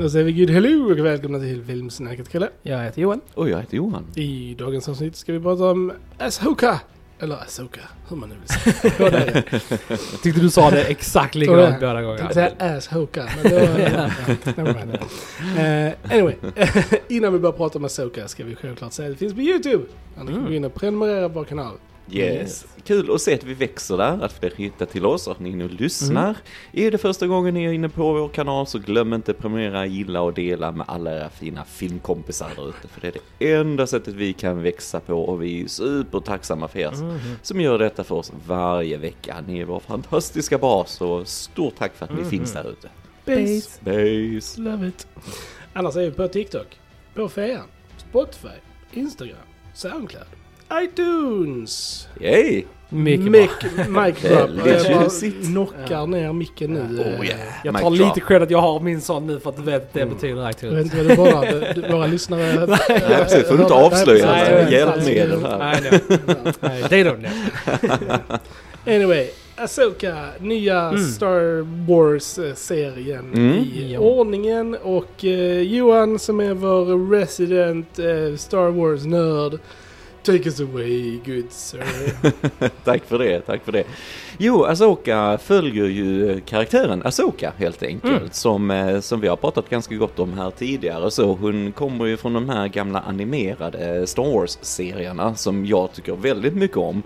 Då säger vi good hello och välkomna till Filmsnacket Kalle. Jag heter Johan. Och jag heter Johan. I dagens avsnitt ska vi prata om Ashoka. Eller Asoka, hur man nu vill säga. Det. Tyckte du sa det exakt jag. likadant båda Jag gångerna. tänkte säga Ashoka, men det var... ja. Eh, anyway, innan vi börjar prata om Asoka ska vi självklart säga att det finns på YouTube. Där ni kan gå in och prenumerera på vår kanal. Yes. Kul att se att vi växer där, att fler hittar till oss och att ni och lyssnar. Är det första gången ni är inne på vår kanal så glöm inte prenumerera, gilla och dela med alla era fina filmkompisar där ute. För det är det enda sättet vi kan växa på och vi är supertacksamma för er som gör detta för oss varje vecka. Ni är vår fantastiska bas och stort tack för att ni finns där ute. Base. Base! Love it. Annars är vi på TikTok, på Fejan, Spotify, Instagram, Soundcloud, iTunes. Yay! Mic. Väldigt tjusigt. knockar ner micken nu. Oh yeah! Jag tar drop. lite cred att jag har min sån nu för att du vet att det betyder Jag vet iTunes. inte vad det var. Du- Våra lyssnare... Nej, precis. Får du inte avslöja Nej, det. nej, hjälpmedel här. Nej, nej. nej, they don't know. Anyway, Asoka, nya Star Wars-serien Mm. i ordningen. Och eh, Johan som är vår resident eh, Star Wars-nörd. Take us away, good sir. tack för det, tack för det. Jo, Asoka följer ju karaktären Asoka helt enkelt, Mm. som, eh, som vi har pratat ganska gott om här tidigare. Så hon kommer ju från de här gamla animerade Star Wars-serierna som jag tycker väldigt mycket om.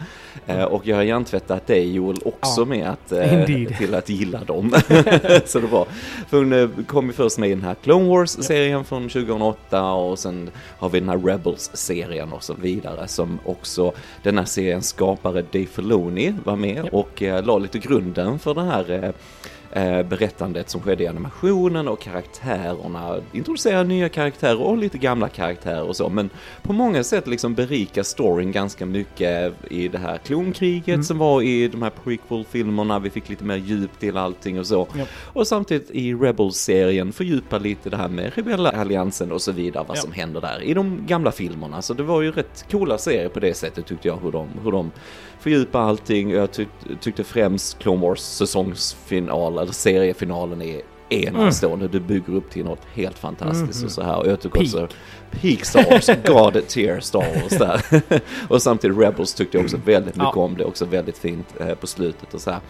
Eh, och jag har hjärntvättat dig Joel också Ja, med att, eh, indeed. till att gilla dem. så det var. För hon eh, kom ju först med i den här Clone Wars-serien från 2008 och sen har vi den här Rebels-serien och så vidare som också den här seriens skapare Dave Filoni var med och eh, la lite grunden för det här eh, berättandet som skedde i animationen och karaktärerna, introducera nya karaktärer och lite gamla karaktärer och så, men på många sätt liksom berika storyn ganska mycket i det här klonkriget Mm. som var i de här prequel-filmerna, vi fick lite mer djup till allting och så. Ja. Och samtidigt i Rebels-serien fördjupa lite det här med rebellalliansen och så vidare, vad Ja. som händer där i de gamla filmerna. Så det var ju rätt coola serier på det sättet tyckte jag, hur de, hur de fördjupa allting. Jag tyck, tyckte främst Clone Wars säsongsfinal, eller seriefinalen är enastående. Du bygger upp till något helt fantastiskt och så här. Och jag tycker också Peak Star Wars, God tier Star Wars där. och samtidigt Rebels tyckte jag också väldigt mycket Ja. om det, också väldigt fint eh, på slutet och så här.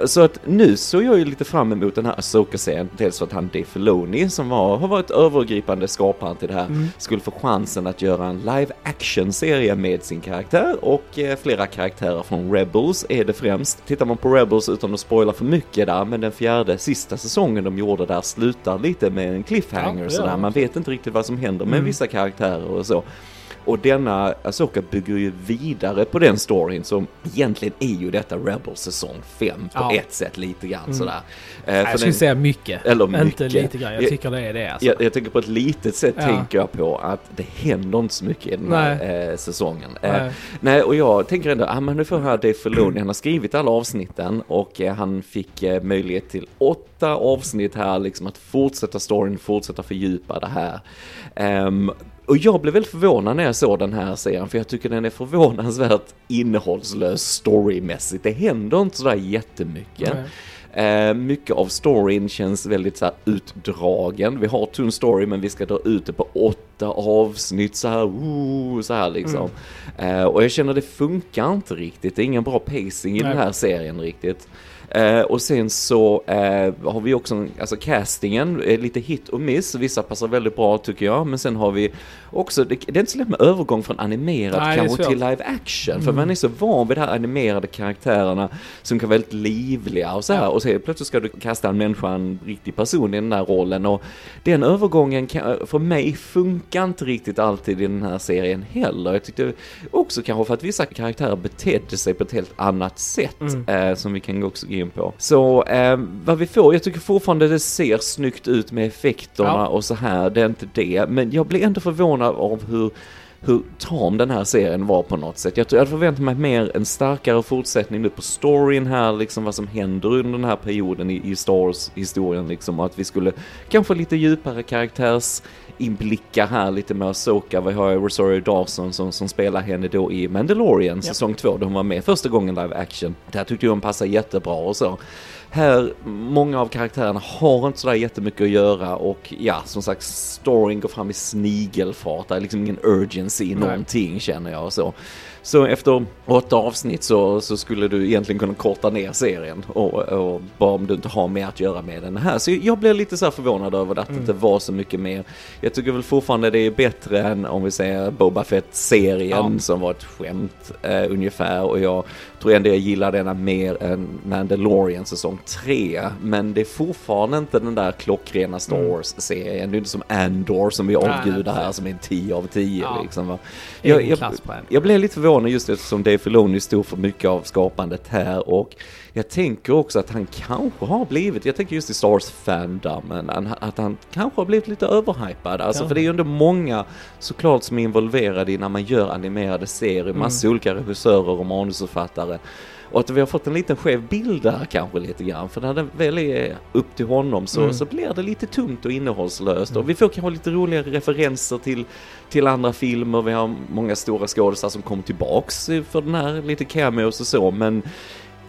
Eh, så att nu så jag ju lite fram emot den här Asoka-serien, dels för att han Dave Filoni som var, har varit övergripande skaparen till det här, skulle få chansen att göra en live action-serie med sin karaktär och eh, flera karaktärer från Rebels är det främst. Tittar man på Rebels utan att spoila för mycket där, men den fjärde sista säsongen de gjorde där slutar lite med en cliffhanger Ja, sådär. Man vet inte riktigt vad som händer med vissa karaktärer och så. Och denna Asoka bygger ju vidare på den storyn som egentligen är ju detta Rebels säsong 5 på Ja. ett sätt lite grann sådär. Eh, Nej, Jag skulle den- säga mycket. Eller Inte mycket. lite grann. Jag Jag- tycker det är det alltså. jag, jag tänker på ett litet sätt Ja. tänker jag på att det händer inte så mycket i den här eh, säsongen. Eh, Nej. nej, och jag tänker ändå, ah, men nu får här Dave Filoni, han har skrivit alla avsnitten och eh, han fick eh, möjlighet till åtta avsnitt här, liksom att fortsätta storyn, fortsätta fördjupa det här. Och jag blev väldigt förvånad när jag såg den här serien, för jag tycker den är förvånansvärt innehållslös storymässigt. Det händer inte sådär jättemycket. Eh, mycket av storyn känns väldigt så utdragen. Vi har tunn story men vi ska dra ut det på åtta avsnitt så här, ooh, så här liksom. Eh, och jag känner det funkar inte riktigt. Det är ingen bra pacing i Nej. den här serien riktigt. Eh, och sen så eh, har vi också, alltså castingen är lite hit och miss. Vissa passar väldigt bra tycker jag. Men sen har vi också, det, det är inte så lätt med övergång från Nej, är kanske till live action. För man är så van vid de här animerade karaktärerna som kan vara väldigt livliga och så här. Och så plötsligt ska du kasta en människa, en riktig person i den här rollen. Och den övergången kan, för mig funkar inte riktigt alltid i den här serien heller. Jag tyckte också kanske för att vissa karaktärer betedde sig på ett helt annat sätt. Eh, som vi kan också in på. Så eh, vad vi får, jag tycker fortfarande det ser snyggt ut med effekterna Ja. och så här. Det är inte det. Men jag blir ändå förvånad av hur hur tam den här serien var på något sätt. Jag, tror- jag förväntar mig mer en starkare fortsättning nu på storyn här, liksom vad som händer under den här perioden i, i Star Wars-historien liksom. Och att vi skulle kanske lite djupare karaktärs inblickar här lite med Asoka. Vi har Rosario Dawson som, som spelar henne då i Mandalorian säsong två då hon var med första gången live action. Där tyckte jag hon passade jättebra och så. Här, många av karaktärerna har inte sådär jättemycket att göra och ja, som sagt, storyn går fram i snigelfart. Det är liksom ingen urgency i någonting känner jag och så. Så efter åtta avsnitt så, så skulle du egentligen kunna korta ner serien och, och bara om du inte har mer att göra med den här. Så jag blev lite så här förvånad över att det inte var så mycket mer. Jag tycker väl fortfarande det är bättre än om vi säger Boba Fett-serien Ja. som var ett skämt eh, ungefär och jag tror ändå jag gillar denna mer än Mandalorian säsong 3. Men det är fortfarande inte den där klockrena Star Mm. Wars-serien. Det är inte som Andor som vi avgudar här som är en 10 av 10 Ja. liksom. Jag, jag, en. jag blev lite förvånad just eftersom Dave Filoni stod för mycket av skapandet här och jag tänker också att han kanske har blivit, jag tänker just i Star Wars fandomen, att han kanske har blivit lite överhypad. Alltså Ja. för det är ju ändå många såklart som är involverade i när man gör animerade serier, massa olika regissörer och manusförfattare. Och att vi har fått en liten skev bild där kanske lite grann, för när det väl är upp till honom så, Mm. så blir det lite tungt och innehållslöst. Och vi får kanske lite roliga referenser till, till andra filmer, vi har många stora skådespelare som kom tillbaks för den här, lite cameos och så, men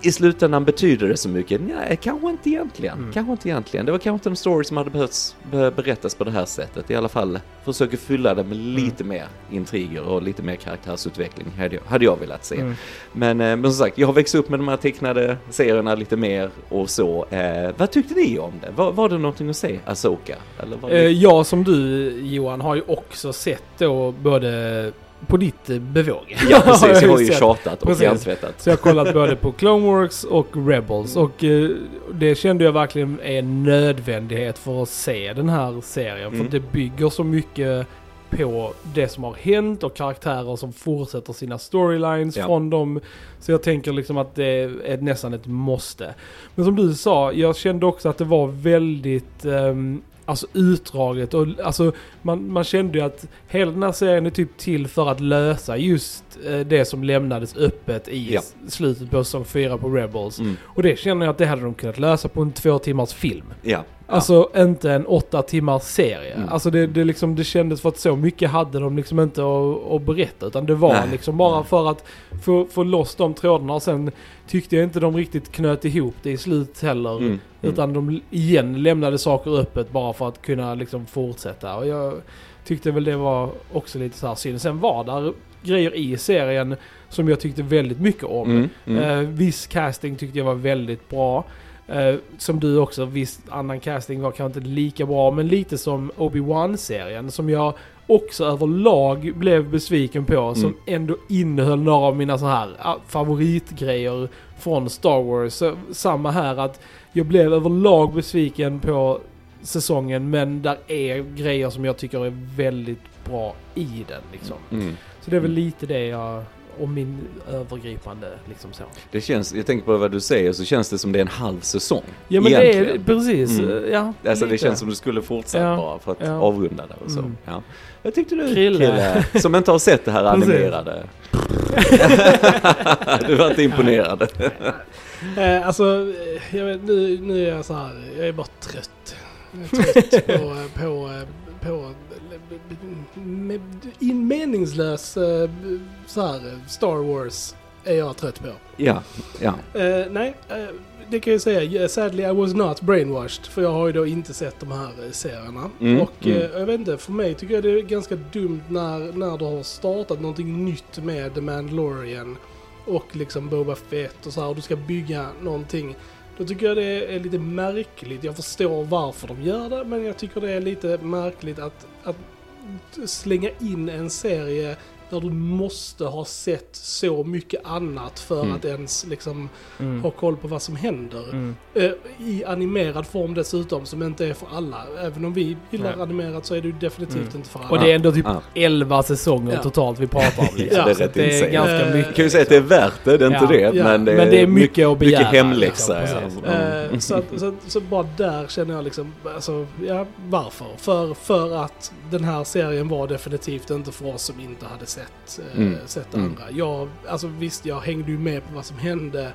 i slutändan betyder det så mycket? Nej, kanske inte egentligen. Mm. Kanske inte egentligen. Det var kanske inte en story som hade behövts be- berättas på det här sättet. I alla fall försöker fylla det med lite mer intriger och lite mer karaktärsutveckling hade jag, hade jag velat se. Mm. Men, eh, men som sagt, jag har växt upp med de här tecknade serierna lite mer och så. Eh, vad tyckte ni om det? Var, var det någonting att se, Asoka? Eller var det... Eh, Jag som du Johan har ju också sett då både på ditt eh, bevåg. ja, precis. Jag har ju tjatat och hjärntvättat. Så jag har kollat både på Clone Wars och Rebels och eh, det kände jag verkligen är en nödvändighet för att se den här serien. Mm. För det bygger så mycket på det som har hänt och karaktärer som fortsätter sina storylines Ja. från dem. Så jag tänker liksom att det är nästan ett måste. Men som du sa, jag kände också att det var väldigt ehm, Alltså utdraget och alltså man, man kände ju att hela den här serien är typ till för att lösa just eh, det som lämnades öppet i Ja. slutet på säsong 4 på Rebels. Mm. Och det känner jag att det hade de kunnat lösa på en två timmars film. Ja. Alltså inte en åtta timmars serie. Mm. Alltså det, det, liksom, det kändes för att så mycket hade de liksom inte att, att berätta. Utan det var Nej. liksom bara för att få, få loss de trådarna. Och sen tyckte jag inte de riktigt knöt ihop det i slut heller. Mm. Mm. Utan de igen lämnade saker öppet bara för att kunna liksom fortsätta. Och jag tyckte väl det var också lite så här synd. Sen var där grejer i serien som jag tyckte väldigt mycket om. Mm. Mm. Eh, viss casting tyckte jag var väldigt bra. Eh, som du också, viss annan casting var kanske inte lika bra, men lite som Obi-Wan-serien som jag också överlag blev besviken på, som Mm. ändå innehöll några av mina så här ah, favoritgrejer från Star Wars. Så, samma här att jag blev överlag besviken på säsongen, men där är grejer som jag tycker är väldigt bra i den liksom. Mm. Så det är väl lite det jag, och min övergripande liksom så. Det känns, jag tänker på vad du säger så känns det som det är en halv säsong. Ja men det är Egentligen. precis, Mm. ja. Alltså det lite. känns som du skulle fortsatt Ja, bara för att ja. avrunda det och så. Mm. Ja. Vad tyckte du Krille. Som inte har sett det här animerade. du var inte imponerad. Eh, alltså, jag vet, nu, nu är jag så här, jag är bara trött. Jag är trött på, på, på, meningslös eh, så här, Star Wars är jag trött på. ja, ja. Eh, nej, eh, det kan jag säga. Sadly I was not brainwashed. För jag har ju då inte sett de här serierna. Mm, och mm. eh, jag vet inte, för mig tycker jag det är ganska dumt när, när du har startat någonting nytt med The Mandalorian och liksom Boba Fett och så här och du ska bygga någonting. Då tycker jag det är lite märkligt. Jag förstår varför de gör det, men jag tycker det är lite märkligt att, att slänga in en serie där du måste ha sett så mycket annat för Mm. att ens liksom Mm. ha koll på vad som händer. Mm. Eh, I animerad form dessutom, som inte är för alla. Även om vi gillar Nej. animerat så är det ju definitivt Mm. inte för alla. Och det är ändå typ Ja. 11 säsonger Ja. totalt vi pratar om. Liksom. Ja, det är rätt det är ganska Eh, mycket. Jag kan ju säga att det är värt det, det är inte Ja. det. Ja. Men, det är Men det är mycket att begära. mycket hemläxa. liksom. Mm. Eh, så, att, så, att, så bara där känner jag liksom, alltså, ja varför? För, för att den här serien var definitivt inte för oss som inte hade sett, eh, Mm. sett Mm. andra. Jag, alltså visst, jag hängde ju med på vad som hände.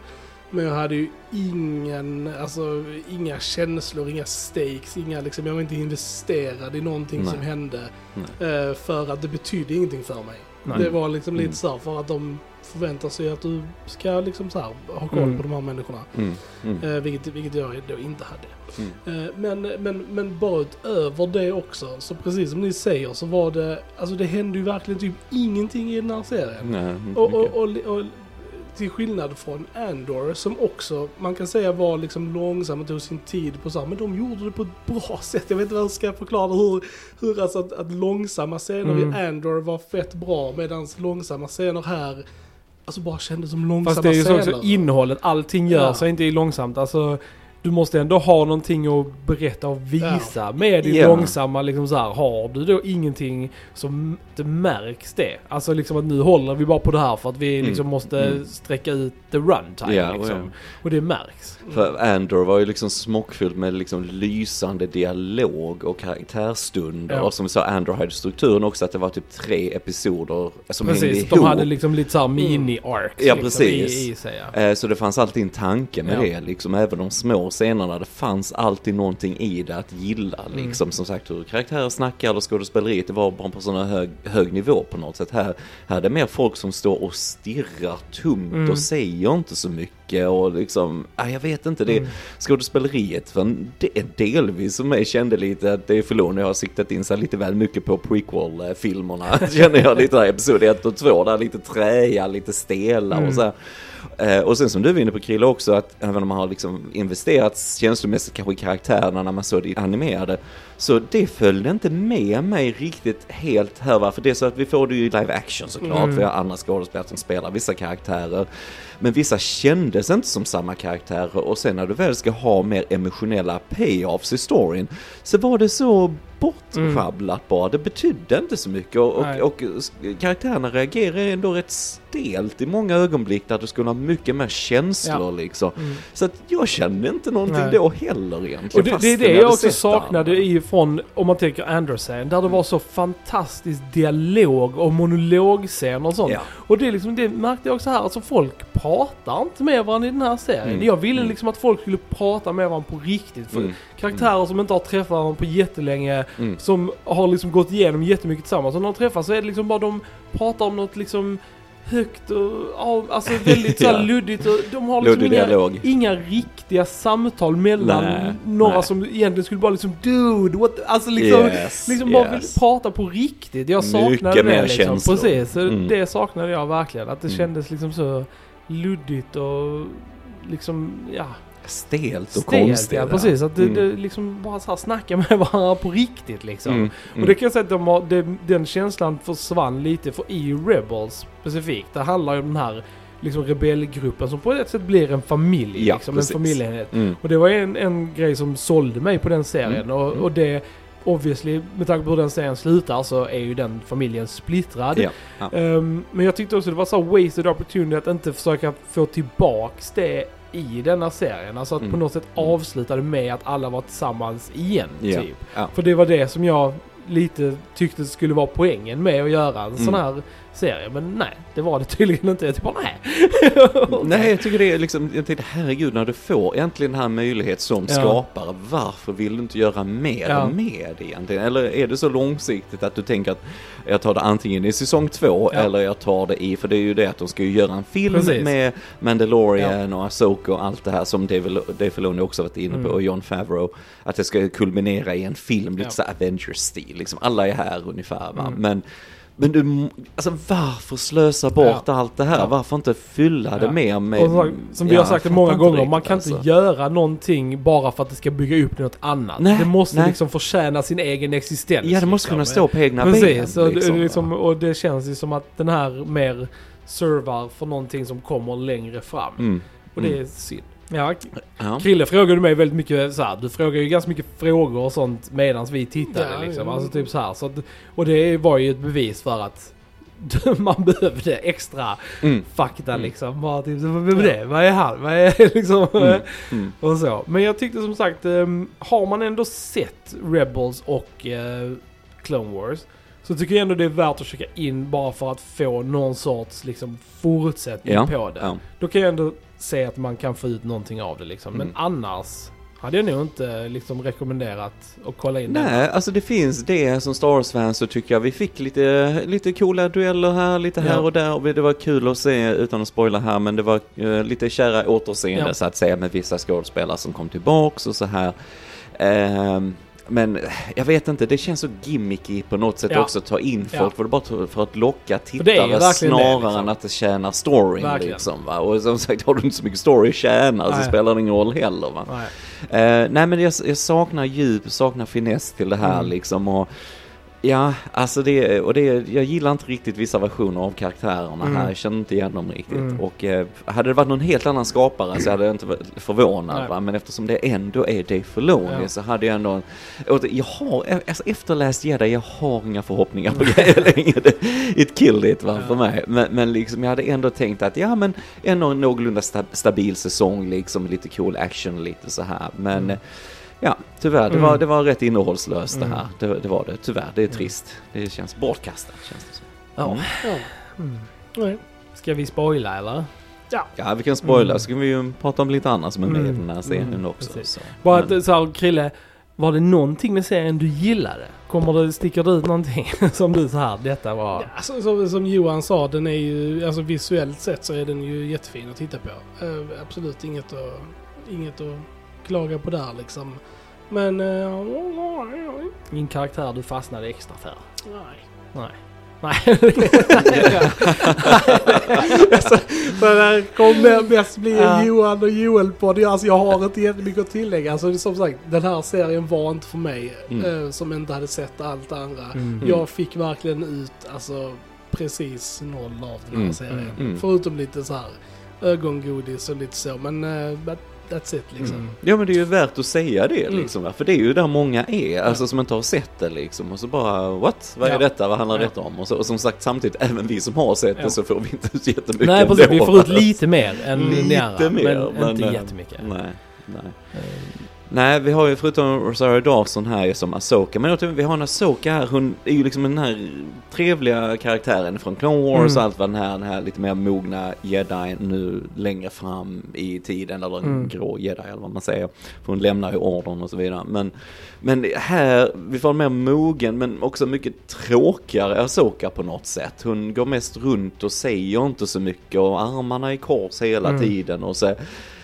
Men jag hade ju ingen, alltså inga känslor, inga stakes, inga liksom, jag var inte investerad i någonting Nej. som hände. Eh, för att det betydde ingenting för mig. Nej. Det var liksom Mm. lite så här för att de förväntar sig att du ska liksom så här ha koll Mm. på de här människorna. Mm. Mm. Eh, vilket, vilket jag då inte hade. Mm. Eh, men, men, men bara utöver det också, så precis som ni säger så var det, alltså det hände ju verkligen typ ingenting i den här serien. Nej, Och, och, och, och till skillnad från Andor som också, man kan säga var liksom långsam och tog sin tid på så här, men de gjorde det på ett bra sätt. Jag vet inte hur jag ska förklara hur, hur alltså att, att långsamma scener Mm. i Andor var fett bra medan långsamma scener här Alltså bara kändes som långsamma Fast det är ju så scener. också innehållet, allting gör Ja. sig inte i långsamt. Alltså, du måste ändå ha någonting att berätta och visa med din Ja. långsamma liksom så här, Har du då ingenting som det märks det? Alltså liksom att nu håller vi bara på det här för att vi Mm. liksom måste Mm. sträcka ut the runtime Ja, och liksom. ja. Och det märks. För Andor var ju liksom smockfylld med liksom lysande dialog och karaktärstunder. Ja. Och som vi sa, Andor hade strukturen också att det var typ tre episoder som hängde Precis, ihop. de hade liksom lite såhär mini-arcs Ja, liksom, precis. i, i sig. Ja. Eh, Så det fanns alltid en tanke med Ja. det, liksom även de små scenerna. Det fanns alltid någonting i det att gilla, Mm. liksom. Som sagt, hur karaktärer snackar eller skådespeleriet, det var bara på sån hög, hög nivå på något sätt. Här, här är det mer folk som står och stirrar tomt Mm. och säger inte så mycket och liksom, ah, jag vet inte, det Mm. skådespeleriet, för det är delvis som jag kände lite att det är Filoni har siktat in sig lite väl mycket på prequel-filmerna, känner jag lite där, episod 1 och 2, där lite träiga, lite stela och Mm. så här. Eh, och sen som du var inne på Krille också, att även om man har liksom investerat känslomässigt kanske i karaktärerna när man såg det animerade, så det följde inte med mig riktigt helt här va, för det är så att vi får det ju i live action såklart, Mm. vi har andra skådespelare som spelar vissa karaktärer, men vissa kändes inte som samma karaktärer. Och sen när du väl ska ha mer emotionella payoffs i storyn, så var det så bortschabblat bara, det betydde inte så mycket och, och, och karaktärerna reagerar ändå rätt stelt i många ögonblick där du skulle ha mycket mer känslor liksom. Mm. Så att jag kände inte någonting Nej. då heller egentligen. Och det, det är det hade jag också saknade ifrån, om man tänker Andersen, där det var så fantastisk dialog och monologscener och sånt. Ja. Och det, är liksom, det märkte jag också här, alltså folk pratar inte med varandra i den här serien. Mm. Jag ville Mm. liksom att folk skulle prata med varandra på riktigt. För Mm. Karaktärer som inte har träffat varandra på jättelänge, Mm. som har liksom gått igenom jättemycket tillsammans. Och när de träffas så är det liksom bara de pratar om något liksom högt och alltså väldigt så Ja. luddigt och de har liksom inga, dialog. inga riktiga samtal mellan Nej, några nej. som egentligen skulle bara liksom dude, what? Alltså liksom, Yes, liksom bara vill yes. prata på riktigt. Jag saknade Mycket det liksom. känslor. Precis, så Mm. det saknade jag verkligen. Att det Mm. kändes liksom så luddigt och liksom, ja. Stelt och stelt, konstigt. Ja, precis. Att Mm. det liksom bara så här snacka med varandra på riktigt liksom. Mm. Och det kan jag säga att de har, det, den känslan försvann lite för i Rebels specifikt. Det handlar ju om den här liksom rebellgruppen som på ett sätt blir en familj. Ja, liksom, precis. en familjeenhet. Mm. Och det var en, en grej som sålde mig på den serien. Mm, Och, mm. och det, obviously, med tanke på hur den serien slutar så är ju den familjen splittrad. Ja, ja. Ehm, men jag tyckte också det var så wasted opportunity att inte försöka få tillbaks det i denna serien. Alltså att Mm. på något sätt avsluta det med att alla var tillsammans igen. Ja, Typ. ja. För det var det som jag lite tyckte skulle vara poängen med att göra en sån Mm. här serie. Men nej, det var det tydligen inte. Jag typ bara nej. Nej, jag tycker det är liksom, jag tänkte herregud när du får äntligen den här möjlighet som Ja. skapare, varför vill du inte göra mer Ja. med det egentligen? Eller är det så långsiktigt att du tänker att jag tar det antingen i säsong två Ja. eller jag tar det i, för det är ju det att de ska ju göra en film Precis. med Mandalorian och Asoka och allt det här som Dave, Dave Filoni också varit inne på Mm. och John Favreau. Att det ska kulminera i en film, lite Ja. så Avengers-stil, liksom alla är här ungefär va. Mm. Men men du, alltså varför slösa bort Ja. allt det här? Ja. Varför inte fylla det Ja. mer med... Och som, sagt, som vi har sagt många gånger, riktigt, man kan alltså. inte göra någonting bara för att det ska bygga upp något annat. Nej, det måste nej. liksom förtjäna sin egen existens. Ja, det måste liksom. kunna stå på egna Precis, ben. och, liksom, liksom, och det känns ju som att den här mer servar för någonting som kommer längre fram. Mm. Och det Mm. är synd. Ja, Ja. Krille frågade mig väldigt mycket så här, du frågar ju ganska mycket frågor och sånt medan vi tittade Ja, liksom. ja. Alltså typ så här. Så att, och det var ju ett bevis för att man behövde extra Mm. fakta Mm. liksom. Bara typ, vem är det? Vad är han? Vad är liksom... Mm. Mm. Och så. Men jag tyckte som sagt, ehm, har man ändå sett Rebels och eh, Clone Wars så tycker jag ändå det är värt att checka in bara för att få någon sorts liksom, fortsättning Ja, på det. ja. Då kan jag ändå se att man kan få ut någonting av det liksom. Men Mm. annars, hade jag nog inte liksom rekommenderat att kolla in den. Nej, alltså det finns det som Star Wars-fans så tycker jag vi fick lite, lite coola dueller här, lite här Ja. och där och det var kul att se utan att spoila här men det var eh, lite kära återseende Ja. så att säga med vissa skådespelare som kom tillbaks och så här. Ehm, men jag vet inte, det känns så gimmicky på något sätt Ja. också att ta in Ja. folk för, bara för att locka tittare snarare liksom. än att det tjänar storyn Verkligen. liksom va. Och som sagt har du inte så mycket story att tjäna så Nej. spelar det ingen roll heller va. Nej. Eh, nej men jag, jag saknar djup, saknar finess till det här Mm. liksom och Ja, alltså det, och det, jag gillar inte riktigt vissa versioner av karaktärerna Mm. här, jag känner inte igen dem riktigt. Mm. Och eh, hade det varit någon helt annan skapare så hade jag inte varit förvånad va? men eftersom det ändå är Dave Filoni Ja. så hade jag ändå, och jag har, alltså efterläst Jedi, jag har inga förhoppningar på grejer längre. Det- It killed it va, Ja. för mig. Men, men liksom jag hade ändå tänkt att ja men ändå en någorlunda sta, stabil säsong liksom, lite cool action lite så här. Men Mm. Ja, tyvärr. Det, Mm. var, det var rätt innehållslöst Mm. det här. Det, det var det. Tyvärr. Det är Mm. trist. Det känns bortkastat. Känns det som. Ja. Mm. Ja. Mm. Ska vi spoila eller? Ja, vi kan spoila. Mm. Så kan vi ju prata om lite annat som är med i Mm. den här serien Mm, också. precis. Så. Bara Men- att så här, Krille, var det någonting med serien du gillade? Kommer det, sticker det ut någonting som du så här, detta var... Ja, alltså, som, som Johan sa, den är ju, alltså visuellt sett så är den ju jättefin att titta på. Eh, absolut inget att, inget att klaga på där liksom. Men... Uh, Min karaktär du fastnade extra för? nej. Nej. Nej. alltså, så det här kommer mest bli en. Johan och Joel-podd. Alltså, jag har inte jättemycket att tillägga. Alltså, som sagt, den här serien var inte för mig. Mm. eh, som inte hade sett allt andra. Mm. Jag fick verkligen ut alltså, precis noll av den här Mm, serien. mm. Förutom lite så här ögongodis och lite så. Men uh, but that's it liksom. Mm. Ja men det är ju värt att säga det Mm. liksom. För det är ju där många är. Alltså som inte har sett det liksom. Och så bara what? Vad är Ja. detta? Vad handlar Ja. detta om? Och, så, och som sagt samtidigt även vi som har sett Ja. det så får vi inte ut jättemycket Nej precis, vi får ut lite mer än Lite andra, mer, men, men, inte eh, jättemycket. Nej, nej. Nej, vi har ju förutom Rosario Dawson här ju som Asoka, men jag vi har en Asoka här, hon är ju liksom den här trevliga karaktären från Clone Wars Mm. och allt vad den här, den här lite mer mogna jedi nu längre fram i tiden, eller en Mm. grå jedi eller vad man säger. För hon lämnar ju orden och så vidare. Men, men här, vi får en mer mogen men också mycket tråkigare Asoka på något sätt. Hon går mest runt och säger inte så mycket och armarna i kors hela Mm. tiden och så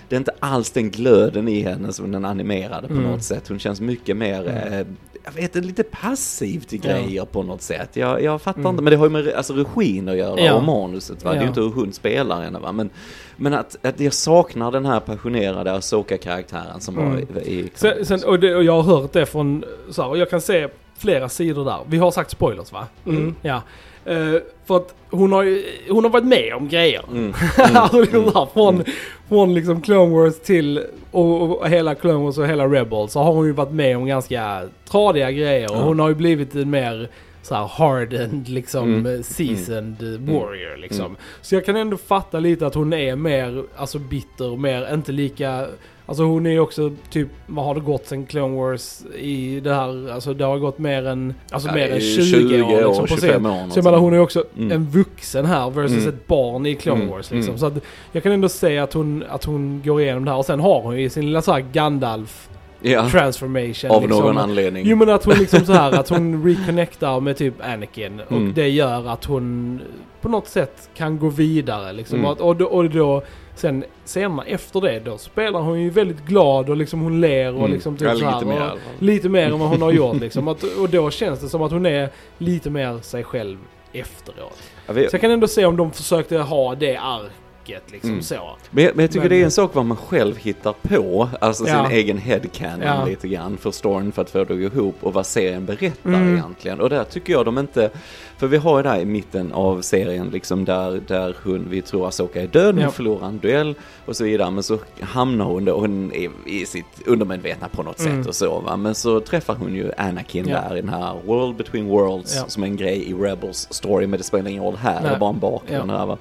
det är inte alls den glöden i henne som den animerade på Mm. något sätt. Hon känns mycket mer, Mm. eh, jag vet lite passiv till Ja. grejer på något sätt. Jag, jag fattar Mm. inte, men det har ju med alltså, regin att göra Ja. och manuset va. Det är ju Ja. inte hur hon spelar henne va. Men, men att, att jag saknar den här passionerade Asoka-karaktären som Mm. var i... i Sen, sen, och, det, och jag har hört det från, så här, och jag kan se flera sidor där. Vi har sagt spoilers va? Mm. Ja. Eh, för att hon har hon har varit med om grejer. Mm. alltså liksom Mm. där, från, från liksom Clone Wars till och, och hela Clone Wars och hela Rebels så har hon ju varit med om ganska tradiga grejer. Och hon har ju blivit en mer så här hardened liksom Mm. eh, seasoned eh, warrior liksom. Mm. Så jag kan ändå fatta lite att hon är mer alltså bitter, mer inte lika Alltså hon är ju också typ, vad har det gått sen Clone Wars i det här, alltså det har gått mer än, alltså Ja, mer än är 20, 20 år, liksom, på 25 scen. år. Så jag menar hon är också Mm. en vuxen här versus Mm. ett barn i Clone Mm. Wars liksom. Mm. Så att jag kan ändå säga att hon, att hon går igenom det här. Och sen har hon ju sin lilla så här Gandalf ja, transformation. av liksom. någon anledning. Jo men att hon liksom så här att hon reconnectar med typ Anakin. Och Mm. det gör att hon på något sätt kan gå vidare liksom. Mm. Och, och, och då sen senare efter det då spelar hon ju väldigt glad och liksom hon ler och Mm. liksom typ lite mer och. Lite mer än vad hon har gjort liksom. Att, och då känns det som att hon är lite mer sig själv efteråt. Ja, vi- Så jag kan ändå se om de försökte ha det arket liksom Mm. så. Men jag, men jag tycker Men- det är en sak vad man själv hittar på, alltså Ja. sin egen headcanon Ja. lite grann för storyn för att få det att gå ihop och vad serien berättar Mm. egentligen. Och där tycker jag de inte, för vi har ju där i mitten av serien liksom där, där hon, vi tror Asoka är död, hon Ja. förlorar en duell och så vidare. Men så hamnar hon då, hon är i sitt undermedvetna på något Mm. sätt och så va. Men så träffar hon ju Anakin Ja. där i den här World Between Worlds som är en grej i Rebels story men det spelar ingen roll här, det är bara en bakgrund här va.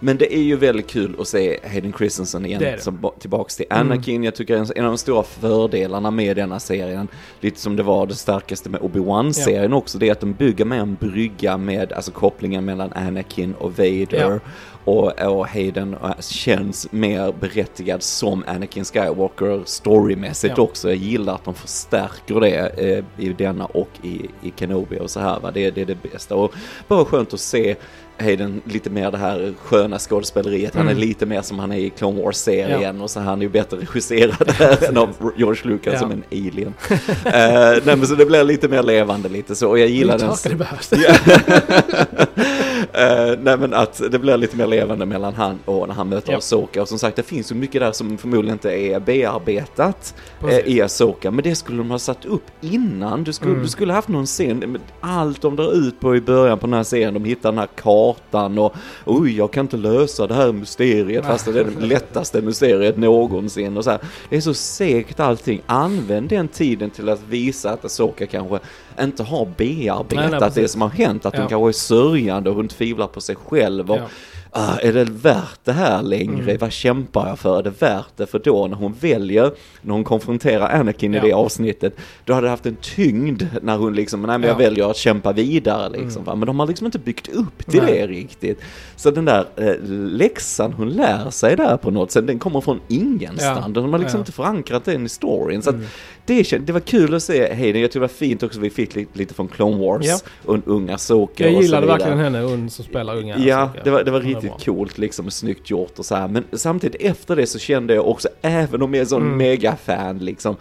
Men det är ju väldigt kul att se Hayden Christensen igen, Det det. som ba- tillbaks till Anakin. Jag tycker en, en av de stora fördelarna med denna serien, lite som det var det starkaste med Obi-Wan-serien också, det är att de bygger med en brygga med, alltså kopplingen mellan Anakin och Vader. Ja. Och, och Hayden eh, känns mer berättigad som Anakin Skywalker storymässigt Ja. också. Jag gillar att de förstärker det eh, i denna och i, i Kenobi och så här va. Det, det är det bästa. Och bara skönt att se Hayden lite mer det här sköna skådespeleriet. Han är Mm. lite mer som han är i Clone Wars-serien och så han är ju bättre regisserad än av George Lucas Ja. som en alien. uh, nej men så det blir lite mer levande lite så och jag gillar den. Det behövs. Eh, nej men att det blir lite mer levande mellan han och när han möter Ja. Asoka. Och som sagt det finns ju mycket där som förmodligen inte är bearbetat eh, Precis. i Asoka. Men det skulle de ha satt upp innan. Du skulle, Mm. du skulle haft någon scen. men Allt de drar ut på i början på den här serien. De hittar den här kartan och oj jag kan inte lösa det här mysteriet fast det är det lättaste mysteriet någonsin. Och så här. Det är så segt allting. Använd den tiden till att visa att Asoka kanske inte har bearbetat Nej, nej, det som har hänt. Att Ja. hon kanske är sörjande och hon tvivlar på sig själv. Och, Ja. ah, är det värt det här längre? Mm. Vad kämpar jag för? Är det värt det? För då när hon väljer, när hon konfronterar Anakin Ja. i det avsnittet, då hade det haft en tyngd när hon liksom, nej men jag Ja. väljer att kämpa vidare liksom. Mm. Men de har liksom inte byggt upp till Nej. det riktigt. Så den där eh, läxan hon lär sig där på något sätt, den kommer från ingenstans. Ja. De har liksom inte förankrat den i storyn. Så Mm. Det, kän- det var kul att se Hayden, jag tycker det var fint också, vi fick lite, lite från Clone Wars Ja. och unga Soka Jag gillade verkligen henne, hon som spelar unga. Ja, det var, det var Hon riktigt bra. coolt liksom och snyggt gjort och så här. Men samtidigt efter det så kände jag också, även om jag är sån Mm. megafan liksom,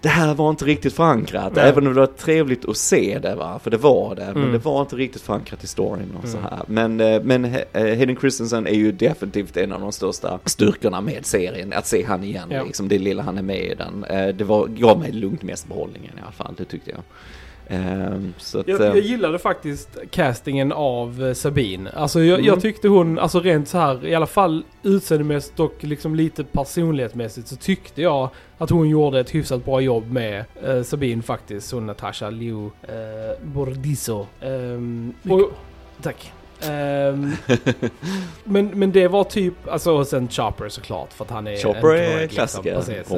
det här var inte riktigt förankrat. Nej. Även om det var trevligt att se det va, för det var det. Men Mm. det var inte riktigt förankrat i storyn och så Mm. här. Men, eh, men eh, Hayden Christensen är ju definitivt en av de största styrkorna med serien. Att se han igen Ja. liksom, det lilla han är med i den. Eh, Det var, gav mig lugnt mest behållningen i alla fall, det tyckte jag. Ehm, att, Jag, jag gillade faktiskt castingen av eh, Sabine. Alltså jag, Mm. jag tyckte hon, alltså rent så här, i alla fall utseendemässigt och liksom lite personlighetsmässigt så tyckte jag att hon gjorde ett hyfsat bra jobb med eh, Sabine faktiskt. Hon Natasha Liu eh, Bordiso. Ehm, och, tack. Ehm, men, men det var typ, alltså och sen Chopper såklart för att han är en Chopper droid, är liksom. klassiker. Precis.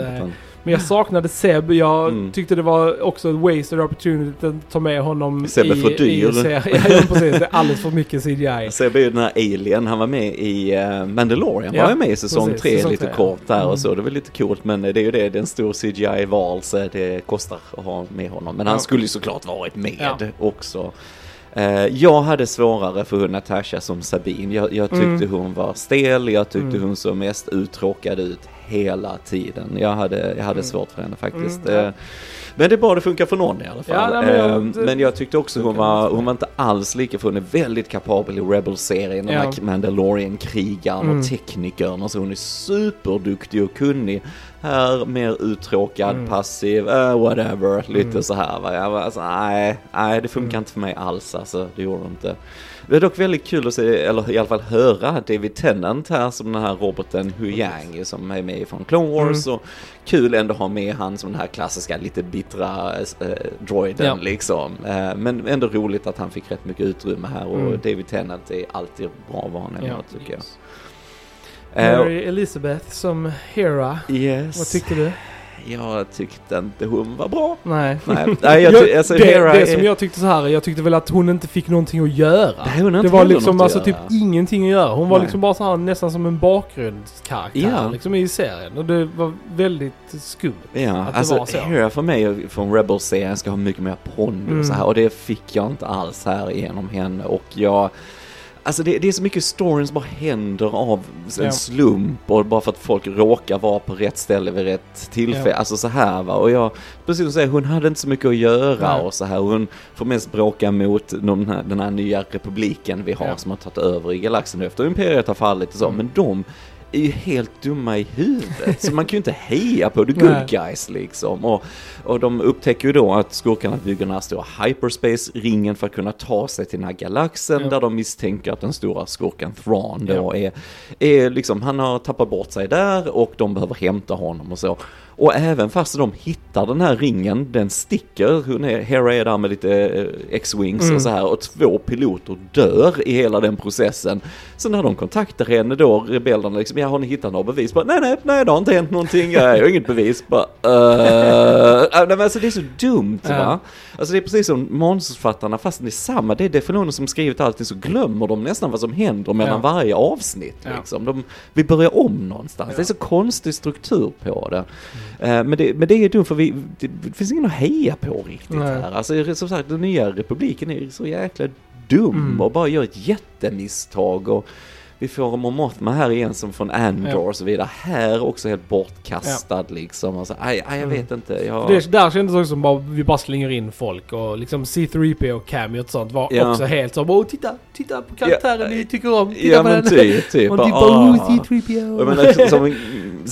Men jag saknade Seb. Jag Mm. tyckte det var också en wasted opportunity att ta med honom Seb är i, för dyr. i. Ja, precis. Det är alldeles för mycket CGI. Sebbe är ju den här Alien, han var med i uh, Mandalorian, Ja, var med i säsong precis, tre säsong lite tre. kort där Mm. och så. Det var lite coolt men det är ju det, det är en stor CGI-valse, det kostar att ha med honom. Men han Ja. skulle ju såklart varit med Ja. också. Eh, jag hade svårare för hon Natasha som Sabine. Jag, jag tyckte Mm. hon var stel, jag tyckte Mm. hon såg mest uttråkad ut hela tiden. Jag hade, jag hade Mm. svårt för henne faktiskt. Mm, ja. Eh, men det är bra det funkar för någon i alla fall. Ja, nej, men jag- Eh, det- men jag tyckte också hon var, hon var inte alls lika, för hon är väldigt kapabel i Rebel-serien, den Ja. här Mandalorian-krigaren Mm. och teknikern och så. Hon är superduktig och kunnig. Här mer uttråkad, Mm. passiv, eh, whatever, lite Mm. så här va. Jag var alltså, nej, nej det funkar inte för mig alls alltså, det gjorde det inte. Det är dock väldigt kul att se, eller i alla fall höra David Tennant här som den här roboten Hu Yang som är med från Clone Wars Mm. och kul ändå ha med han som den här klassiska lite bittra eh, droiden Ja. liksom. Eh, men ändå roligt att han fick rätt mycket utrymme här och Mm. David Tennant är alltid bra vad han Ja, tycker jag. yes. Eh, Mary Elizabeth som Hera. yes. Vad tyckte du? Jag tyckte inte hon var bra. Nej. Nej, nej jag, ty- alltså det, det är... som jag tyckte så här, jag tyckte väl att hon inte fick någonting att göra. Nej, hon Det var liksom alltså typ ingenting att göra. Hon var Nej. liksom bara så här nästan som en bakgrundskaraktär Ja. liksom i serien. Och det var väldigt skumt. Ja, att det alltså var så. Hera för mig från Rebels-serien ska ha mycket mer pondus Mm. så här, och det fick jag inte alls här genom henne och jag Alltså det, det är så mycket stories som bara händer av en Ja. slump och bara för att folk råkar vara på rätt ställe vid rätt tillfälle. Ja. Alltså så här va. Och jag, precis som säger, hon hade inte så mycket att göra Nej. och så här. Hon får mest bråka mot den här, den här nya republiken vi har Ja. som har tagit över i galaxen efter Imperiet har fallit och så. Mm. Men de är ju helt dumma i huvudet. Så man kan ju inte heja på the good guys liksom. Och, och de upptäcker ju då att skurkarna bygger den här stora hyperspace-ringen för att kunna ta sig till den här galaxen Ja. där de misstänker att den stora skurken Thrawn då är, är liksom, han har tappat bort sig där och de behöver hämta honom och så. Och även fast de hittar den här ringen, den sticker, hon är, Hera är där med lite eh, X-Wings Mm. och så här och två piloter dör i hela den processen. Så när de kontaktar henne då, rebellerna liksom, ja har ni hittat några bevis? Bara, nej nej, nej det har inte hänt någonting, jag har inget bevis. Bara, uh, nej men alltså det är så dumt Ja. va? Alltså det är precis som manusförfattarna, fast det är samma, det är definitionen som skrivit allting så glömmer de nästan vad som händer mellan Ja. varje avsnitt. Liksom. De, vi börjar om någonstans, det är så konstig struktur på det. Eh, men det. Men det är dumt för vi, det, finns ingen att heja på riktigt Nej. här. Alltså som sagt, den nya republiken är så jäkla dum Mm. och bara gör ett jättemisstag. Och, vi får Mon Mothma här igen som från Andor Ja. och så vidare. Här också helt bortkastad liksom. Alltså, aj, aj, jag Mm. vet inte. Jag... Det, där kändes det också som bara vi bara slänger in folk och liksom C3PO och Cameo och sånt var Ja. också helt så "Åh, titta, titta på karaktären Ja, ni tycker om, titta ja på men den. typ, typ. Och typ bara, ah. oh, C3PO. Jag menar, som en,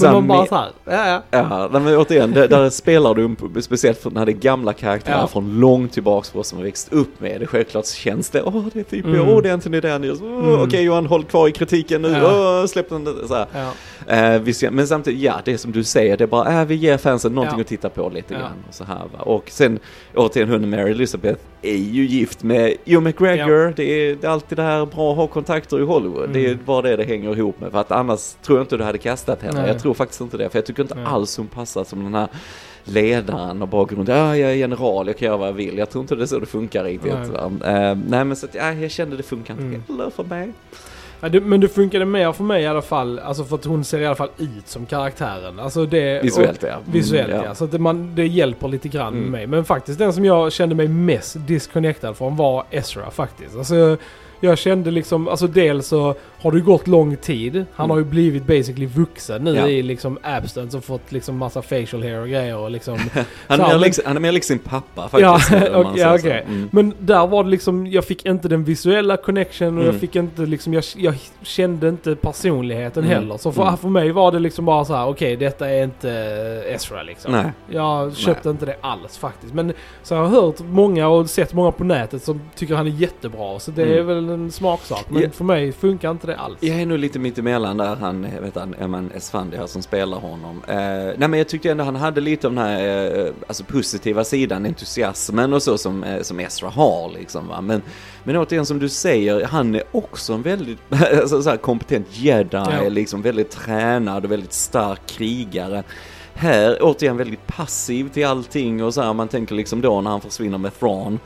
Men de bara såhär, ja ja. Ja, nej, men återigen, där, där spelar du, speciellt när det är gamla karaktärer Ja. från långt tillbaks för oss som har växt upp med det. Självklart känns det, åh det är typ, Mm. åh det är Anthony Daniels, åh, Mm. okej Johan håll kvar i kritiken nu, Ja. åh släpp den, så ja. Ja, men samtidigt, ja det är som du säger, det är bara, äh, vi ger fansen någonting Ja. att titta på lite Ja. grann och så här va. Och sen, återigen hon Mary Elizabeth är ju gift med Hugh McGregor, det, är, det är alltid det här bra att ha kontakter i Hollywood, det är Mm. bara det det hänger ihop med. För att annars tror jag inte du hade kastat henne. Jag tror faktiskt inte det, för jag tycker inte Nej. alls hon passar som den här ledaren och runt, ja jag är general, jag kan göra vad jag vill. Jag tror inte det är så det funkar riktigt. Nej. Eh, nej men så att, ja, jag kände det funkar inte Mm. heller för mig. Ja, det, men det funkade mer för mig i alla fall, alltså för att hon ser i alla fall ut som karaktären. Alltså det... Visuellt ja. Och, visuellt Mm, ja. Så att det, man, det hjälper lite grann Mm. med mig. Men faktiskt den som jag kände mig mest disconnectad från var Ezra faktiskt. Alltså jag kände liksom, alltså dels så har det gått lång tid. Han Mm. har ju blivit basically vuxen nu Ja. i liksom abstinence och fått liksom massa facial hair och grejer och liksom. Han Så är, mer lik, han är mer lik sin pappa Ja, faktiskt. okej, säger så. okej. Mm. Men där var det liksom, jag fick inte den visuella connection och Mm. jag fick inte liksom, jag, jag kände inte personligheten Mm. heller. Så för, Mm. för mig var det liksom bara så här: okej detta är inte Ezra liksom. Nej. Jag köpte inte det alls faktiskt. Men så jag har hört många och sett många på nätet som tycker han är jättebra. Så det är Mm. väl en smaksak. Men Ja. för mig funkar inte det alls. Jag är nog lite mittemellan där, han, vet han, Eman Esfandi här som spelar honom. Eh, nej men jag tyckte ändå han hade lite av den här, eh, alltså positiva sidan, entusiasmen och så som, eh, som Ezra har liksom va. Men, men återigen som du säger, han är också en väldigt, alltså, så kompetent jedi, Ja. liksom väldigt tränad och väldigt stark krigare. Här återigen väldigt passiv till allting och så här, man tänker liksom då när han försvinner med Thrawn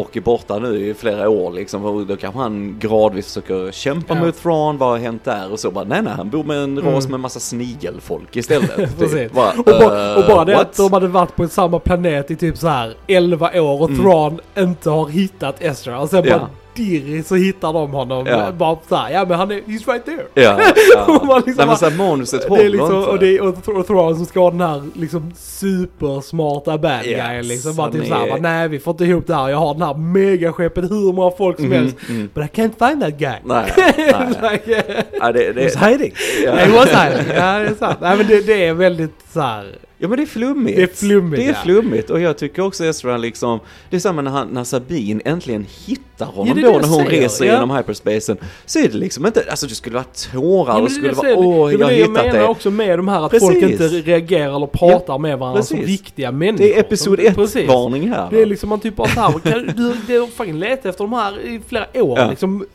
och är borta nu i flera år liksom, och då kanske han gradvis försöker kämpa Ja. mot Thrawn, vad har hänt där? Och så bara, nej nej, han bor med en ras Mm. med massa snigelfolk istället. Typ. bara, Och bara, och bara det eh, att de hade varit på samma planet i typ så här 11 år och Mm. Thrawn inte har hittat Ezra. Och sen Ja. bara dirr så hittar de honom. Ja. Bara såhär, ja men han är, he's right there. Ja, ja. Man liksom nej men bara- så här, manuset håller liksom, inte. och, det är, och, Th- och Thrawn som ska vara den här liksom supersmarta bad Yes, guyen liksom. Bara typ såhär, är- nej vi får inte ihop det här. Jag har den här megaskeppet hur många folk som Mhm, helst. mm. But I can't find that guy. Nej, nej. like, Ja, det, det, He's hiding. ja. He was hiding. Ja det är sant. Nej men det, det är väldigt såhär. Ja men det är flummigt. Det är flummigt, Det är ja. flummigt och jag tycker också Ezra liksom, det är samma när, han, när Sabine äntligen hittar honom Ja, då när hon säger, reser ja. genom hyperspacen. Så är det liksom inte, alltså det skulle vara tårar Ja, och skulle vara åh jag har det jag hittat menar det. också med de här att Precis. folk inte reagerar eller pratar med varandra som precis. riktiga människor. Det är episod Som- 1 Precis. varning här. Det är liksom man typ bara såhär, du, du har fucking letat efter de här i flera år. Ja. Liksom,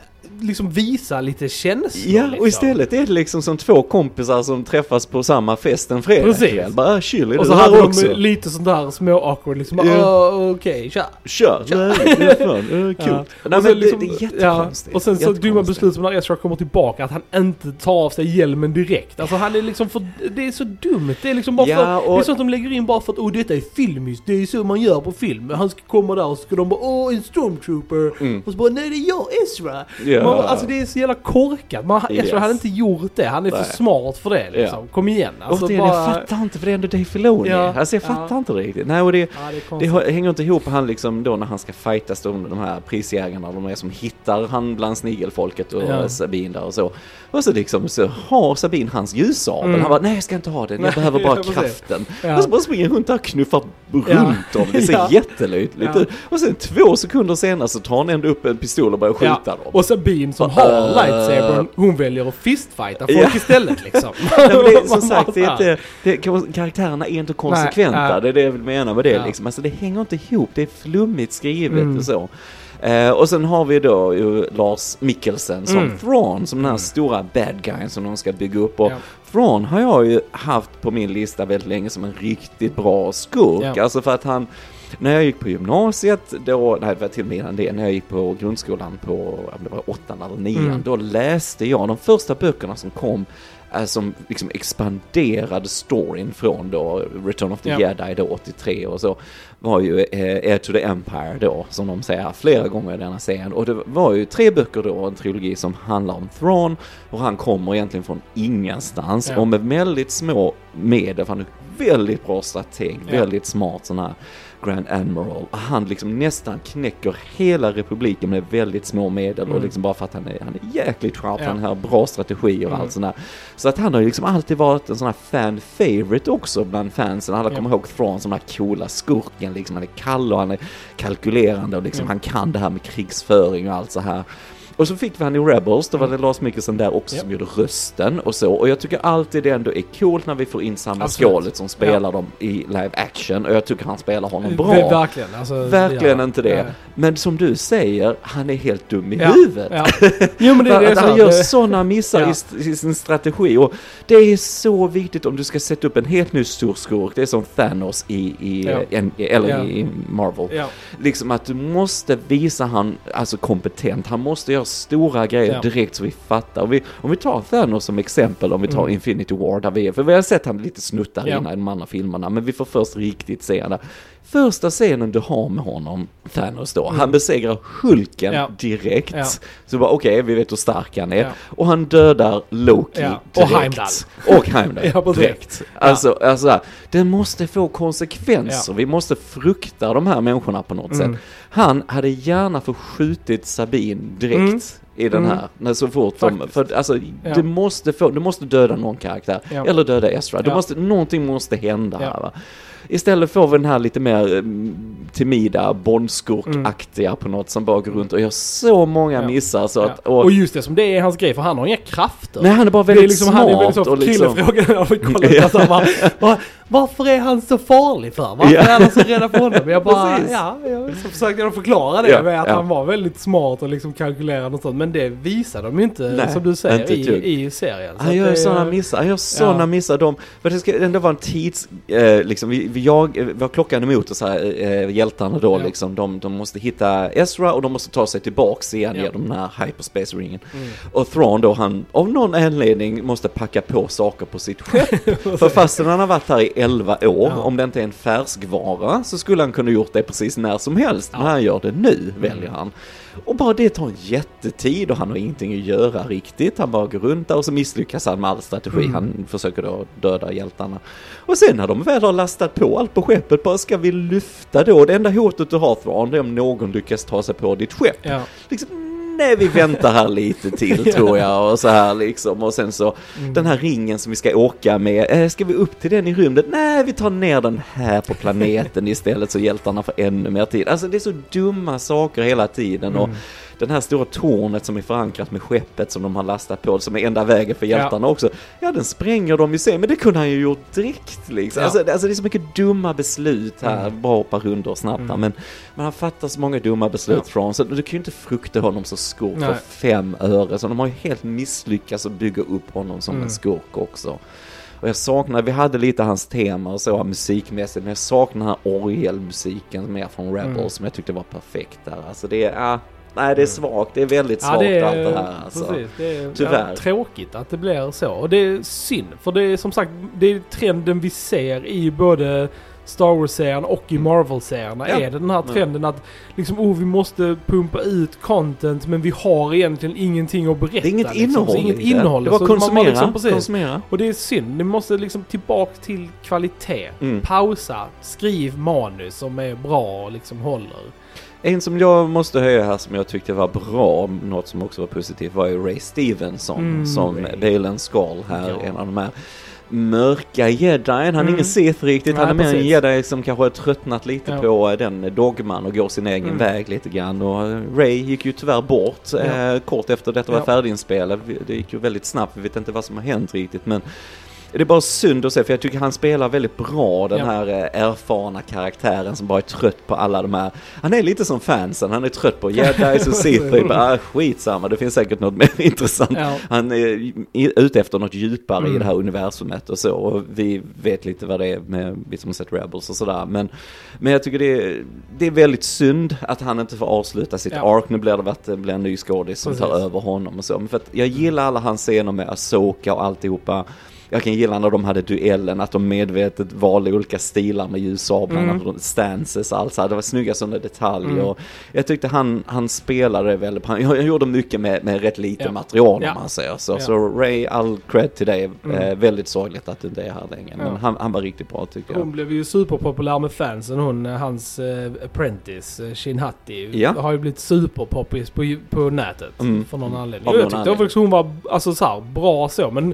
liksom visa lite känslor. Ja, liksom. och istället är det liksom som två kompisar som träffas på samma fest en Precis. fredagkväll. Bara "Ah, chill, Och så hade också? de lite sånt där små awkward liksom. Ja. "Åh, Okej, tja. Kör, det är fan, kul. Ja. Nej, Och men sen liksom- det, det är jättekonstigt. Ja. Och sen så dumma beslut som när Ezra kommer tillbaka, att han inte tar av sig hjälmen direkt. Alltså han är liksom för, det är så dumt. Det är liksom bara Ja, för, och- det är sånt de lägger in bara för att åh detta är filmiskt, det är så man gör på film. Han ska komma där och så ska de bara åh en stormtrooper. Mm. Och så bara nej det är jag Ezra. Ja. Man, alltså det är så jävla korkat. Man, Ezra Yes. hade inte gjort det, han är Nej. för smart för det liksom. Kom igen. Alltså, Återigen, bara, jag fattar inte för det är ändå Dave Filoni. Ja, Alltså jag ja. fattar inte det riktigt. Nej, och det, Ja, det det hänger inte ihop han liksom då när han ska fightas då de här prisjägarna, de är som hittar han bland snigelfolket och Ja. Sabine där och så. Och så liksom så har Sabine hans ljussabel. Mm. Han bara, nej jag ska inte ha den, jag behöver bara ja, kraften. Ja. Och så bara springer runt där och knuffar runt Ja. dem. Det ser Ja. jättelöjligt Ja. ut. Och sen två sekunder senare så tar han ändå upp en pistol och börjar skjuta Ja, dem. och Sabine Queen som har lightsabern, hon väljer att fistfighta folk Ja. istället liksom. Nej, men det som sagt, det är inte, det, karaktärerna är inte konsekventa, Nej, ja. det är det jag vill mena med det Ja. liksom. Alltså det hänger inte ihop, det är flummigt skrivet Mm. och så. Eh, och sen har vi då ju Lars Mikkelsen som Mm. Thrawn, som den här Mm. stora bad guyen som de ska bygga upp. Och Ja. Thrawn har jag ju haft på min lista väldigt länge som en riktigt bra skurk. Ja. Alltså för att han, när jag gick på gymnasiet, då, nej det var till och med innan det, när jag gick på grundskolan på, det var åttan eller nian, Mm. då läste jag de första böckerna som kom eh, som liksom expanderade storyn från då Return of the Ja. Jedi då 83 och så var ju eh, Air to the Empire då som de säger flera gånger i denna serien och det var ju tre böcker då, en trilogi som handlar om Thrawn och han kommer egentligen från ingenstans Ja. och med väldigt små medel, för han väldigt bra strateg, Ja. väldigt smart sån här Grand Admiral. Han liksom nästan knäcker hela republiken med väldigt små medel och Mm. liksom bara för att han är, han är jäkligt sharp, Ja. han har bra strategier och Mm. allt sånt där. Så att han har ju liksom alltid varit en sån här fan favorite också bland fansen. Alla Ja. kommer ihåg Thrawn som den här coola skurken liksom. Han är kall och han är kalkylerande och liksom Mm. han kan det här med krigsföring och allt så här. Och så fick vi han i Rebels, då var det Lars Mikkelsen där också som gjorde rösten och så. Och jag tycker alltid det ändå är coolt när vi får in samma skålet som spelar dem i live action. Och jag tycker han spelar honom bra. Ver- Verkligen. Alltså, Verkligen inte det. Men som du säger, han är helt dum i huvudet. Ja. Jo men det, är han gör sådana missar i, sin strategi och det är så viktigt om du ska sätta upp en helt ny stor skurk. Det är som Thanos i, i, en, eller i Marvel. Liksom att du måste visa han, alltså kompetent. Han måste göra stora grejer Ja. direkt så vi fattar. Om vi, om vi tar Thanos som exempel, om vi tar Mm. Infinity War där vi är, för vi har sett han lite snuttar Ja. innan i de andra filmerna, men vi får först riktigt se han där. Första scenen du har med honom, Thanos då, han besegrar Hulken Mm. Ja. direkt. Ja. Så bara okej, vi vet hur stark han är. Ja. Och han dödar Loki Ja. Och direkt. Heimdall. Och Heimdall. Direkt. Alltså, alltså, det måste få konsekvenser. Vi måste frukta de här människorna på något Mm. sätt. Han hade gärna förskjutit Sabine direkt. Mm. I den Mm. här, när så fort de, för alltså, Ja. du måste få, du måste döda någon karaktär. Ja. Eller döda Ezra. Du Ja. måste, någonting måste hända här va. Istället får vi den här lite mer mm, timida, Bondskurk-aktiga på något som bara går runt och gör så många Mm. Missar så att... Och, just det som det är hans grej, för han har inga krafter. nej, han är bara det är väldigt liksom, smart han är väldigt så, och liksom... killefrågan jag kollat Ja. på, här, bara, var, varför är han så farlig för? Varför är alla så rädda för honom? Jag bara, Precis. ja, jag så försökte förklara det med att han var väldigt smart och liksom kalkylerande och sånt. Men det visar de ju inte, Nej, som du säger, inte i, i serien. Så Han gör sådana missar, han gör sådana missar. De, för det ska ändå vara en tids, eh, liksom, vi, vi, jag, vi har klockan emot oss här, eh, hjältarna då liksom. De, de måste hitta Ezra och de måste ta sig tillbaks igen genom den här hyperspace-ringen. Mm. Och Thrawn då, han av någon anledning måste packa på saker på sitt skepp. för fastän han har varit här i 11 år, Ja. om det inte är en färskvara, så skulle han kunna gjort det precis när som helst. Men Ja. han gör det nu, väljer han. Och bara det tar en jättetid och han har ingenting att göra riktigt. Han bara går runt där och så misslyckas han med all strategi. Mm. Han försöker då döda hjältarna. Och sen när de väl har lastat på allt på skeppet, bara ska vi lyfta då? Det enda hotet du har Thrawn, det är om någon lyckas ta sig på ditt skepp. Ja. Liksom, nej vi väntar här lite till tror jag och så här liksom. Och sen så Mm. den här ringen som vi ska åka med, eh, ska vi upp till den i rymden? Nej, vi tar ner den här på planeten istället så hjältarna får ännu mer tid. Alltså det är så dumma saker hela tiden och Mm. Den här stora tornet som är förankrat med skeppet som de har lastat på, som är enda vägen för Ja. hjältarna också. Ja, den spränger de ju sen, men det kunde han ju gjort direkt liksom. Ja. Alltså, det- alltså det är så mycket dumma beslut här, Mm. bara hoppa runt och snabbt här, Mm. men man har fattat så många dumma beslut Ja. från, så du kan ju inte frukta honom som skurk för fem öre, så de har ju helt misslyckats att bygga upp honom som Mm. en skurk också. Och jag saknar, vi hade lite hans tema och så musikmässigt, men jag saknar den här orgelmusiken mer från Rebels Mm. som jag tyckte var perfekt där. Alltså det är, ah, nej det är svagt, det är väldigt svagt det är, allt det här alltså. precis, det är Tyvärr. Ja, tråkigt att det blir så. Och det är synd, för det är som sagt, det är trenden vi ser i både Star Wars-serien och i Marvel-serierna. Mm. Ja. Är det den här trenden att liksom, oh, vi måste pumpa ut content men vi har egentligen ingenting att berätta. Det är inget liksom. innehåll Så inget i det. innehåll. Det var man- konsumera, liksom, precis. konsumera. Och det är synd. Ni måste liksom tillbaka till kvalitet. Mm. Pausa, skriv manus som är bra och liksom håller. En som jag måste höja här som jag tyckte var bra, något som också var positivt, var ju Ray Stevenson Mm, som Ray. Balen Skull här, Ja. en av de här. mörka jedin. Han är Mm. ingen Sith riktigt. Nej, han är mer en jedi som kanske har tröttnat lite Ja. på eh, den dogman och går sin egen Mm. väg lite grann. Och eh, Ray gick ju tyvärr bort Ja. eh, kort efter detta var Ja. färdiginspelat. Det gick ju väldigt snabbt. Vi vet inte vad som har hänt riktigt men det är bara synd att se för jag tycker han spelar väldigt bra den Ja. här eh, erfarna karaktären som bara är trött på alla de här. Han är lite som fansen, han är trött på jedis och Sith. ah, skitsamma, det finns säkert något mer intressant. Ja. Han är i- ute efter något djupare i Mm. det här universumet och så. Och vi vet lite vad det är med vi som har sett Rebels och sådär. Men, men jag tycker det är, det är väldigt synd att han inte får avsluta sitt Ja. ark. Nu blir det att det blir en ny skådis som tar Precis. över honom och så. Men för att jag gillar alla hans scener med Asoka och alltihopa. Jag kan gilla när de hade duellen, att de medvetet valde olika stilar med ljussablarna, Mm. stances och allt så här. Det var snygga sådana detaljer. Mm. Jag tyckte han, han spelade väldigt bra. Han, han gjorde mycket med, med rätt lite Ja. material om man säger så. Ja. Så Ray, all cred till dig. Mm. Eh, väldigt sorgligt att du inte är här längre. Men Ja. han, han var riktigt bra tycker jag. Hon blev ju superpopulär med fansen hon, eh, hans eh, apprentice, eh, Shin Hati, Ja. har ju blivit superpoppis på, på nätet. Mm. För någon anledning. Av jag tyckte anledning. faktiskt hon var alltså, så här, bra så, men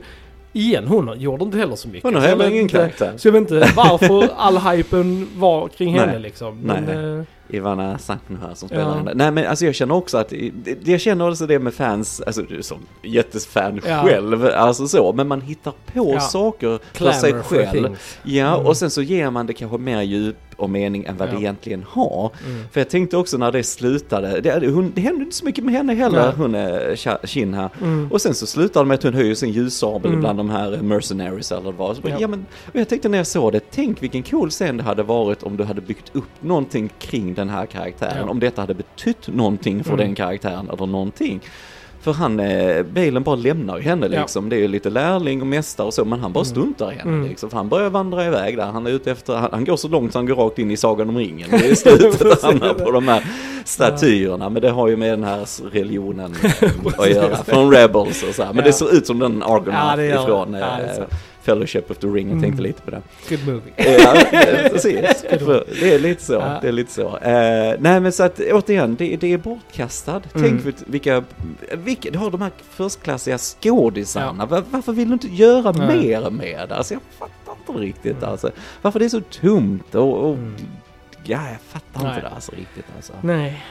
igen, hon gjorde inte heller så mycket. Hon har heller ingen karaktär. Så jag vet inte varför all hypen var kring Nej. henne liksom. Men, Nej. Ivana Sankno här som spelar Ja. henne. Nej men alltså jag känner också att, det- jag känner också det med fans, alltså du som jättefan Ja. själv, alltså så, men man hittar på Ja. saker för clamor sig for själv. Ja, Mm. och sen så ger man det kanske mer djup och mening än vad det Ja. egentligen har. Mm. För jag tänkte också när det slutade, det, hon, det hände inte så mycket med henne heller, Nej. hon är Shin här. Mm. Och sen så slutar det med att hon höjer sin ljussabel Mm. bland de här mercenaries eller vad det. Så bara, Ja. ja. men, och jag tänkte när jag såg det, tänk vilken cool scen det hade varit om du hade byggt upp någonting kring den här karaktären. Ja. Om detta hade betytt någonting för Mm. den karaktären eller någonting. För han, eh, Balen bara lämnar henne Ja. liksom. Det är ju lite lärling och mästare och så, men han bara Mm. struntar i henne Mm. liksom. För han börjar vandra iväg där. Han är ute efter, han, han går så långt så han går rakt in i Sagan om ringen. Det är slutet att hamna på de här statyerna. Men det har ju med den här religionen eh, att göra. Från Rebels och så här. Men Ja. det ser ut som den Argonaut Ja, ifrån Ja, Fellowship of the Ring. Jag tänkte Mm. lite på det. Good movie. Ja, eh, precis. Det är lite så. Ja. Det är lite så. Eh, nej men så att återigen, det, det är bortkastad. Mm. Tänk vil- vilka, vilka, du har de här förstklassiga skådisarna. Var, varför vill du inte göra Nej. mer med det? Alltså jag fattar inte riktigt alltså. Varför det är så tomt och, och Mm. ja, jag fattar Nej. inte det alltså riktigt alltså. Nej.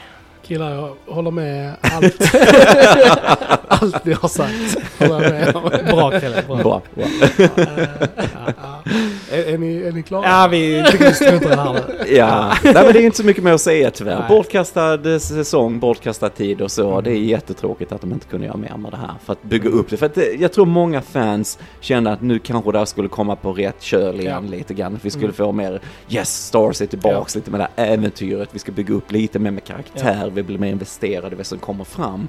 Killar, jag håller med allt. allt ni har sagt. Håller med om. Bra Kalle, bra. Bra, bra. Ja, ja, ja. Är, är, ni, är ni klara? Ja, vi tycker vi struntar det här nu. Ja, nej men det är inte så mycket mer att säga tyvärr. Nej. Bortkastad eh, säsong, bortkastad tid och så. Mm. Det är jättetråkigt att de inte kunde göra mer med det här för att bygga upp det. För att det, jag tror många fans kände att nu kanske det här skulle komma på rätt köl igen lite grann. Vi skulle Mm. få mer, yes, Stars är tillbaks lite med det här äventyret. Vi ska bygga upp lite mer med karaktär, vi blir mer investerade i vad som kommer fram.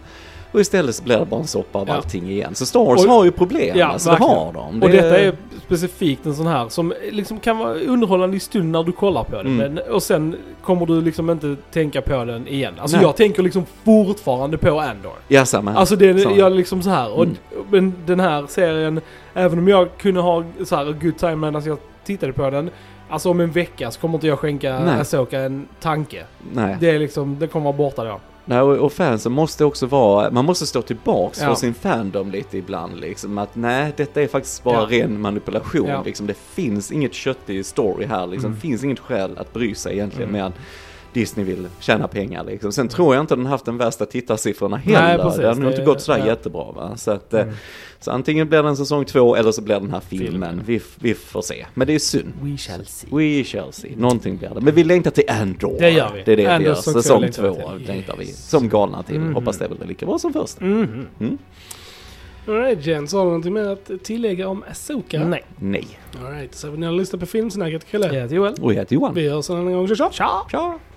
Och istället så blir det bara en soppa av Ja. allting igen. Så Star Wars Och- har ju problem, Ja, alltså det verkligen. har de. Och Det- detta är specifikt en sån här som liksom kan vara underhållande i stund när du kollar på den. Mm. Men, och sen kommer du liksom inte tänka på den igen. Alltså Nej. jag tänker liksom fortfarande på Andor. Ja, samma här. Alltså det är Samma. jag liksom så här. Och, Mm. Men den här serien, även om jag kunde ha så här good time medan jag tittade på den. Alltså om en vecka så kommer inte jag skänka Nej. Asoka en tanke. Nej. Det är liksom, det kommer vara borta då. Nej, och, fansen måste också vara, man måste stå tillbaks Ja. för sin fandom lite ibland liksom. Att nej, detta är faktiskt bara Ja. ren manipulation Ja. liksom. Det finns inget köttig story här liksom. Mm. Finns inget skäl att bry sig egentligen Mm. att Disney vill tjäna pengar liksom. Sen tror jag inte den haft de värsta tittarsiffrorna heller. precis. det har nog inte gått sådär ja. jättebra va. Så att, eh, Mm. så antingen blir det en säsong två eller så blir den här filmen. Filmen. Vi, vi får se. Men det är synd. We shall see. We shall see. Någonting blir det. Men vi längtar till Andor. Det gör vi. Det är det vi Andor gör. säsong två Säsong längtar vi till. längtar vi. Yes. Som galna till. Mhm. Hoppas det blir lika bra som först. Mhm. Mm. Alright Jens, har du någonting mer att tillägga om Asoka? Nej. Nej. Alright, så vi ni har lyssnat på filmsnacket Kalle. Jag heter Joel. Och jag heter Johan. Vi hörs en annan gång. Tja! Tja!